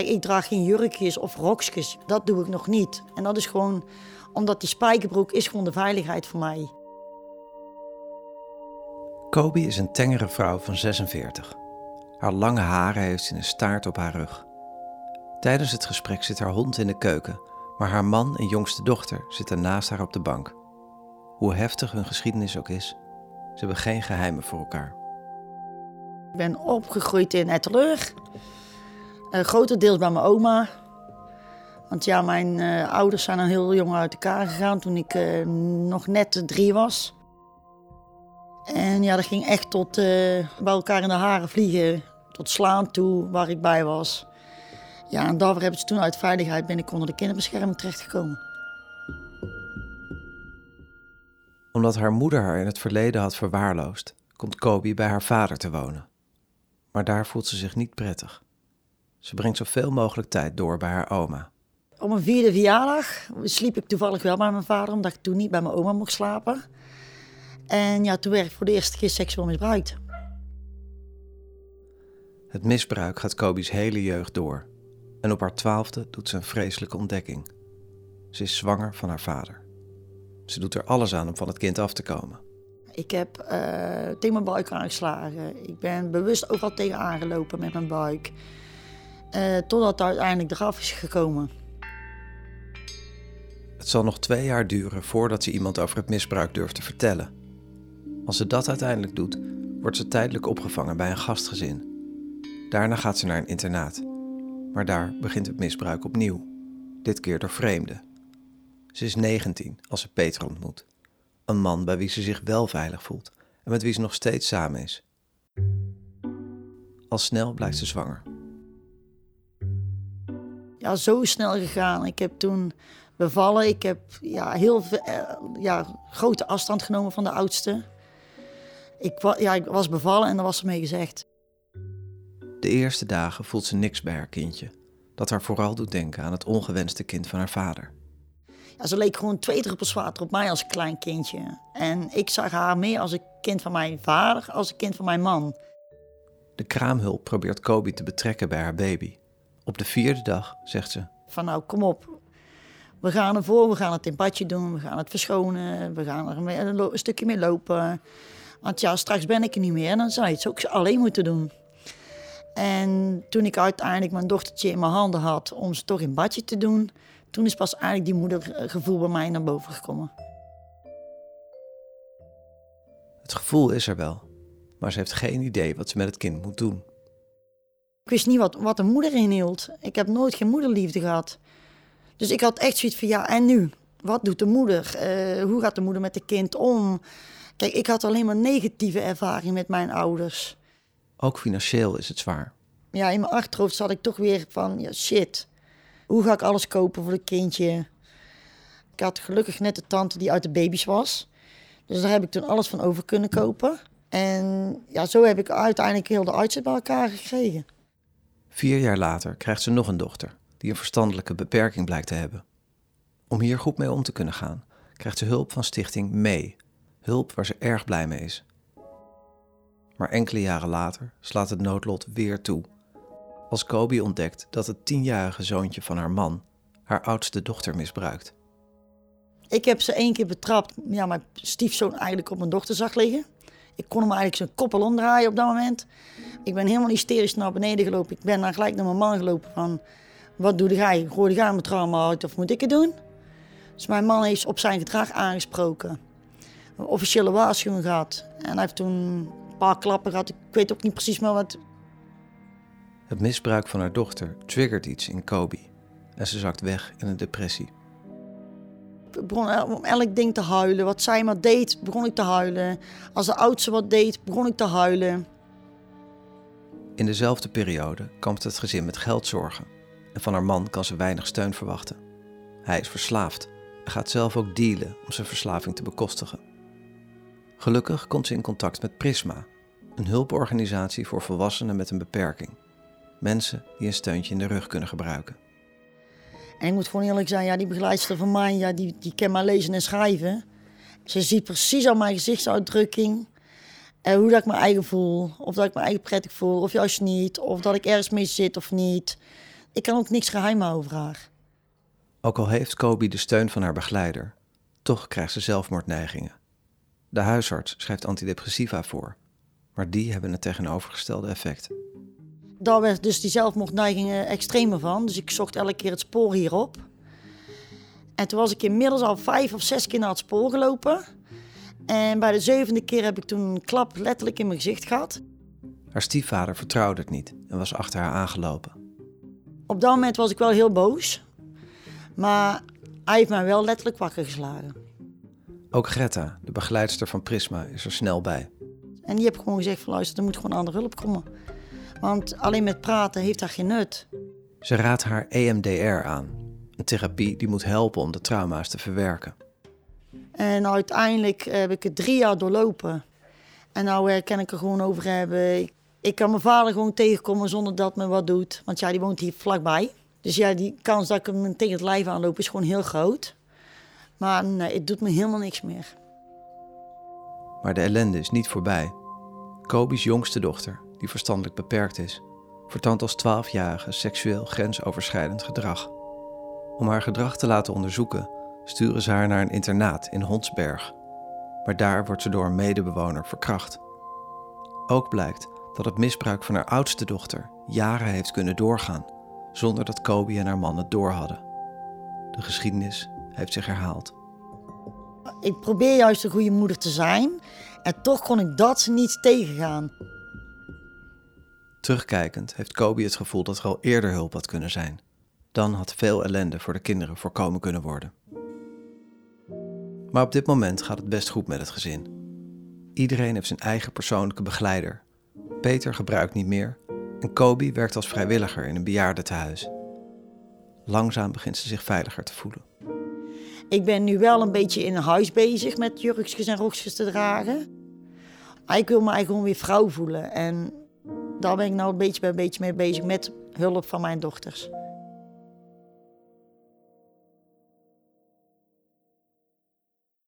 Kijk, ik draag geen jurkjes of rokjes. Dat doe ik nog niet. En dat is gewoon omdat die spijkerbroek is gewoon de veiligheid voor mij. Kobe is een tengere vrouw van 46. Haar lange haren heeft ze in een staart op haar rug. Tijdens het gesprek zit haar hond in de keuken, maar haar man en jongste dochter zitten naast haar op de bank. Hoe heftig hun geschiedenis ook is, ze hebben geen geheimen voor elkaar. Ik ben opgegroeid in Etteleur. Uh, grotendeels bij mijn oma. Want ja, mijn uh, ouders zijn al heel jong uit elkaar gegaan toen ik uh, nog net drie was. En ja, dat ging echt tot bij elkaar in de haren vliegen. Tot slaan toe, waar ik bij was. Ja, en daarvoor hebben ze toen uit veiligheid ben ik onder de kinderbescherming terechtgekomen. Omdat haar moeder haar in het verleden had verwaarloosd, komt Kobe bij haar vader te wonen. Maar daar voelt ze zich niet prettig. Ze brengt zoveel mogelijk tijd door bij haar oma. Op mijn vierde verjaardag sliep ik toevallig wel bij mijn vader, omdat ik toen niet bij mijn oma mocht slapen. En ja, toen werd ik voor de eerste keer seksueel misbruikt. Het misbruik gaat Kobi's hele jeugd door. En op haar twaalfde doet ze een vreselijke ontdekking. Ze is zwanger van haar vader. Ze doet er alles aan om van het kind af te komen. Ik heb uh, tegen mijn buik aangeslagen. Ik ben bewust overal tegen aangelopen met mijn buik. Uh, totdat het uiteindelijk eraf is gekomen. Het zal nog twee jaar duren voordat ze iemand over het misbruik durft te vertellen. Als ze dat uiteindelijk doet, wordt ze tijdelijk opgevangen bij een gastgezin. Daarna gaat ze naar een internaat. Maar daar begint het misbruik opnieuw, dit keer door vreemden. Ze is 19 als ze Peter ontmoet. Een man bij wie ze zich wel veilig voelt en met wie ze nog steeds samen is. Al snel blijft ze zwanger. Ja, zo snel gegaan. Ik heb toen bevallen. Ik heb ja, heel eh, ja, grote afstand genomen van de oudste. Ik, ja, ik was bevallen en daar was er mee gezegd. De eerste dagen voelt ze niks bij haar kindje. Dat haar vooral doet denken aan het ongewenste kind van haar vader. Ja, ze leek gewoon twee druppels water op mij als klein kindje. En ik zag haar meer als een kind van mijn vader als een kind van mijn man. De kraamhulp probeert Kobe te betrekken bij haar baby. Op de vierde dag zegt ze: Van nou, kom op. We gaan ervoor, we gaan het in badje doen, we gaan het verschonen, we gaan er een, stukje mee lopen. Want ja, straks ben ik er niet meer en dan zou je het ook alleen moeten doen. En toen ik uiteindelijk mijn dochtertje in mijn handen had om ze toch in badje te doen, toen is pas eigenlijk die moedergevoel bij mij naar boven gekomen. Het gevoel is er wel, maar ze heeft geen idee wat ze met het kind moet doen. Ik wist niet wat, wat een moeder inhield. Ik heb nooit geen moederliefde gehad. Dus ik had echt zoiets van, ja, en nu? Wat doet de moeder? Uh, hoe gaat de moeder met het kind om? Kijk, ik had alleen maar negatieve ervaring met mijn ouders. Ook financieel is het zwaar. Ja, in mijn achterhoofd zat ik toch weer van, ja, shit. Hoe ga ik alles kopen voor het kindje? Ik had gelukkig net de tante die uit de baby's was. Dus daar heb ik toen alles van over kunnen kopen. En ja, zo heb ik uiteindelijk heel de uitzet bij elkaar gekregen. Vier jaar later krijgt ze nog een dochter die een verstandelijke beperking blijkt te hebben. Om hier goed mee om te kunnen gaan, krijgt ze hulp van stichting Mee. Hulp waar ze erg blij mee is. Maar enkele jaren later slaat het noodlot weer toe. Als Kobe ontdekt dat het tienjarige zoontje van haar man haar oudste dochter misbruikt. Ik heb ze één keer betrapt, ja, mijn stiefzoon eigenlijk op mijn dochter zag liggen. Ik kon hem eigenlijk zijn koppel omdraaien op dat moment. Ik ben helemaal hysterisch naar beneden gelopen. Ik ben dan gelijk naar mijn man gelopen van... Wat doe jij? Gooi jij mijn trauma uit of moet ik het doen? Dus mijn man heeft op zijn gedrag aangesproken. Een officiële waarschuwing gehad. En hij heeft toen een paar klappen gehad. Ik weet ook niet precies meer wat... Het misbruik van haar dochter triggert iets in Kobe. En ze zakt weg in een depressie. Begon om elk ding te huilen. Wat zij maar deed, begon ik te huilen. Als de oudste wat deed, begon ik te huilen. In dezelfde periode kampt het gezin met geldzorgen. En van haar man kan ze weinig steun verwachten. Hij is verslaafd en gaat zelf ook dealen om zijn verslaving te bekostigen. Gelukkig komt ze in contact met Prisma, een hulporganisatie voor volwassenen met een beperking. Mensen die een steuntje in de rug kunnen gebruiken. En ik moet gewoon eerlijk zijn, ja, die begeleidster van mij, ja, die, die kan maar lezen en schrijven. Ze ziet precies al mijn gezichtsuitdrukking. En hoe dat ik me eigen voel. Of dat ik me eigen prettig voel, of juist niet. Of dat ik ergens mee zit of niet. Ik kan ook niks geheim over haar. Ook al heeft Kobi de steun van haar begeleider, toch krijgt ze zelfmoordneigingen. De huisarts schrijft antidepressiva voor, maar die hebben het tegenovergestelde effect. Daar werd dus die zelfmoordneigingen extremer van. Dus ik zocht elke keer het spoor hierop. En toen was ik inmiddels al vijf of zes keer naar het spoor gelopen. En bij de zevende keer heb ik toen een klap letterlijk in mijn gezicht gehad. Haar stiefvader vertrouwde het niet en was achter haar aangelopen. Op dat moment was ik wel heel boos. Maar hij heeft mij wel letterlijk wakker geslagen. Ook Greta, de begeleidster van Prisma, is er snel bij. En die heb gewoon gezegd van luister, er moet gewoon andere hulp komen. Want alleen met praten heeft daar geen nut. Ze raadt haar EMDR aan. Een therapie die moet helpen om de trauma's te verwerken. En uiteindelijk heb ik het drie jaar doorlopen. En nou kan ik er gewoon over hebben. Ik, ik kan mijn vader gewoon tegenkomen zonder dat me wat doet. Want ja, die woont hier vlakbij. Dus ja, die kans dat ik hem tegen het lijf aanloop is gewoon heel groot. Maar nee, het doet me helemaal niks meer. Maar de ellende is niet voorbij. Kobi's jongste dochter, die verstandelijk beperkt is, vertoont als 12-jarige seksueel grensoverschrijdend gedrag. Om haar gedrag te laten onderzoeken, sturen ze haar naar een internaat in Hondsberg. Maar daar wordt ze door een medebewoner verkracht. Ook blijkt dat het misbruik van haar oudste dochter jaren heeft kunnen doorgaan, zonder dat Kobi en haar man het doorhadden. De geschiedenis heeft zich herhaald. Ik probeer juist een goede moeder te zijn. En toch kon ik dat niet tegengaan. Terugkijkend heeft Kobi het gevoel dat er al eerder hulp had kunnen zijn. Dan had veel ellende voor de kinderen voorkomen kunnen worden. Maar op dit moment gaat het best goed met het gezin. Iedereen heeft zijn eigen persoonlijke begeleider. Peter gebruikt niet meer en Kobi werkt als vrijwilliger in een bejaardentehuis. Langzaam begint ze zich veiliger te voelen. Ik ben nu wel een beetje in huis bezig met jurkjes en rokjes te dragen. Ik wil me gewoon weer vrouw voelen. En daar ben ik nou een beetje bij beetje mee bezig met hulp van mijn dochters.